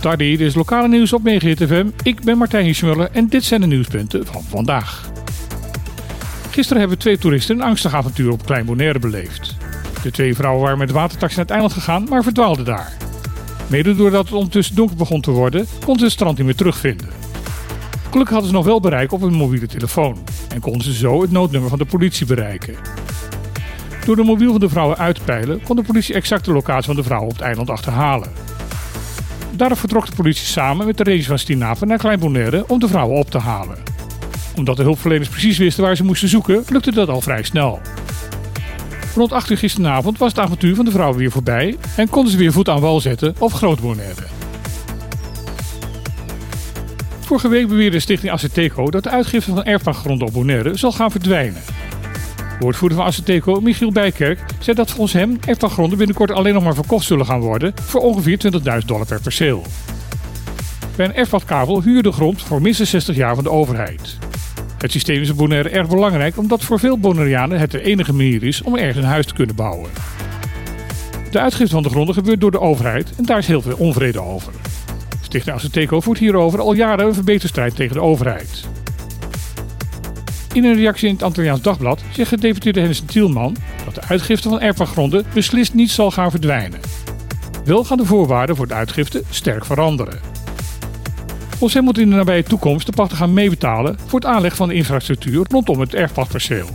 Daar dit is lokale nieuws op Megahit FM. Ik ben Martijn Schmuller en dit zijn de nieuwspunten van vandaag. Gisteren hebben twee toeristen een angstig avontuur op Klein Bonaire beleefd. De twee vrouwen waren met watertaxi naar het eiland gegaan, maar verdwaalden daar. Mede doordat het ondertussen donker begon te worden, konden ze het strand niet meer terugvinden. Gelukkig hadden ze nog wel bereik op hun mobiele telefoon en konden ze zo het noodnummer van de politie bereiken. Door de mobiel van de vrouwen uit te peilen, kon de politie exact de locatie van de vrouwen op het eiland achterhalen. Daarop vertrok de politie samen met de ranger van Stinaven naar Klein Bonaire om de vrouwen op te halen. Omdat de hulpverleners precies wisten waar ze moesten zoeken, lukte dat al vrij snel. Rond 8 uur gisteravond was het avontuur van de vrouwen weer voorbij en konden ze weer voet aan wal zetten op Groot Bonaire. Vorige week beweerde stichting Aceteco dat de uitgifte van erfpachtgronden op Bonaire zal gaan verdwijnen. Woordvoerder van Aceteco, Michiel Bijkerk, zei dat volgens hem erfpachtgronden binnenkort alleen nog maar verkocht zullen gaan worden voor ongeveer 20.000 dollar per perceel. Bij een huur de grond voor minstens 60 jaar van de overheid. Het systeem is op Bonaire erg belangrijk omdat voor veel Bonaireanen het de enige manier is om ergens een huis te kunnen bouwen. De uitgifte van de gronden gebeurt door de overheid en daar is heel veel onvrede over. Stichting Aceteco voert hierover al jaren een verbeterstrijd tegen de overheid. In een reactie in het Antilliaans Dagblad zegt gedeputeerde Hennis Tielman dat de uitgifte van erfpachtgronden beslist niet zal gaan verdwijnen. Wel gaan de voorwaarden voor de uitgifte sterk veranderen. Hem moet in de nabije toekomst de pachter gaan meebetalen voor het aanleg van de infrastructuur rondom het erfpachtperceel.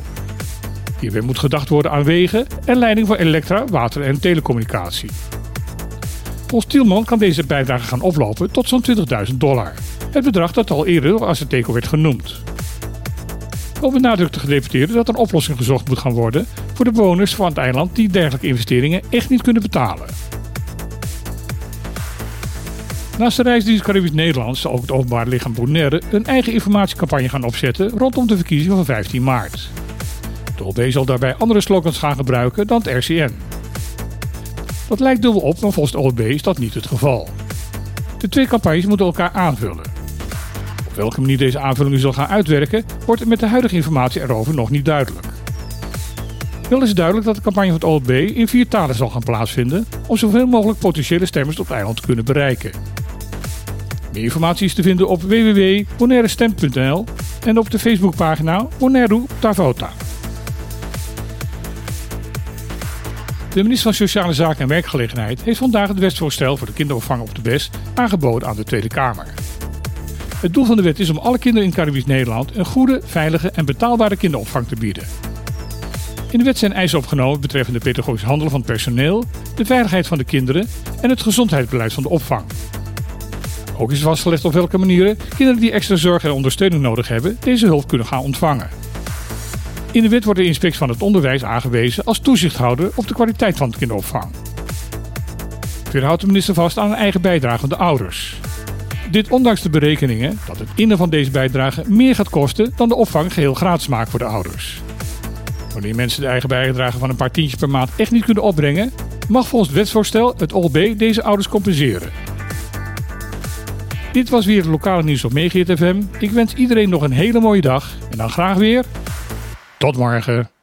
Hierbij moet gedacht worden aan wegen en leiding voor elektra, water en telecommunicatie. Volgens Tielman kan deze bijdrage gaan oplopen tot zo'n 20.000 dollar. Het bedrag dat al eerder door Aceteco werd genoemd. Wel benadrukt de gedeputeerde dat een oplossing gezocht moet gaan worden voor de bewoners van het eiland die dergelijke investeringen echt niet kunnen betalen. Naast de reisdienst Caribisch Nederland zal ook het openbaar lichaam Bonaire een eigen informatiecampagne gaan opzetten rondom de verkiezingen van 15 maart. De OLB zal daarbij andere slogans gaan gebruiken dan het RCN. Dat lijkt dubbel op, maar volgens de OLB is dat niet het geval. De twee campagnes moeten elkaar aanvullen. Op welke manier deze aanvullingen zal gaan uitwerken, wordt met de huidige informatie erover nog niet duidelijk. Wel is duidelijk dat de campagne van het OLB in vier talen zal gaan plaatsvinden om zoveel mogelijk potentiële stemmers op het eiland te kunnen bereiken. Meer informatie is te vinden op www.bonairestem.nl en op de Facebookpagina Bonaire Tavota. De minister van Sociale Zaken en Werkgelegenheid heeft vandaag het wetsvoorstel voor de kinderopvang op de BES aangeboden aan de Tweede Kamer. Het doel van de wet is om alle kinderen in Caribisch Nederland een goede, veilige en betaalbare kinderopvang te bieden. In de wet zijn eisen opgenomen betreffende pedagogisch handelen van personeel, de veiligheid van de kinderen en het gezondheidsbeleid van de opvang. Ook is vastgelegd op welke manieren kinderen die extra zorg en ondersteuning nodig hebben deze hulp kunnen gaan ontvangen. In de wet wordt de inspectie van het onderwijs aangewezen als toezichthouder op de kwaliteit van de kinderopvang. Verder houdt de minister vast aan een eigen bijdrage van de ouders. Dit ondanks de berekeningen dat het innen van deze bijdrage meer gaat kosten dan de opvang geheel gratis maakt voor de ouders. Wanneer mensen de eigen bijdrage van een paar tientjes per maand echt niet kunnen opbrengen, mag volgens het wetsvoorstel het OLB deze ouders compenseren. Dit was weer het lokale nieuws op Megahit FM. Ik wens iedereen nog een hele mooie dag en dan graag weer tot morgen.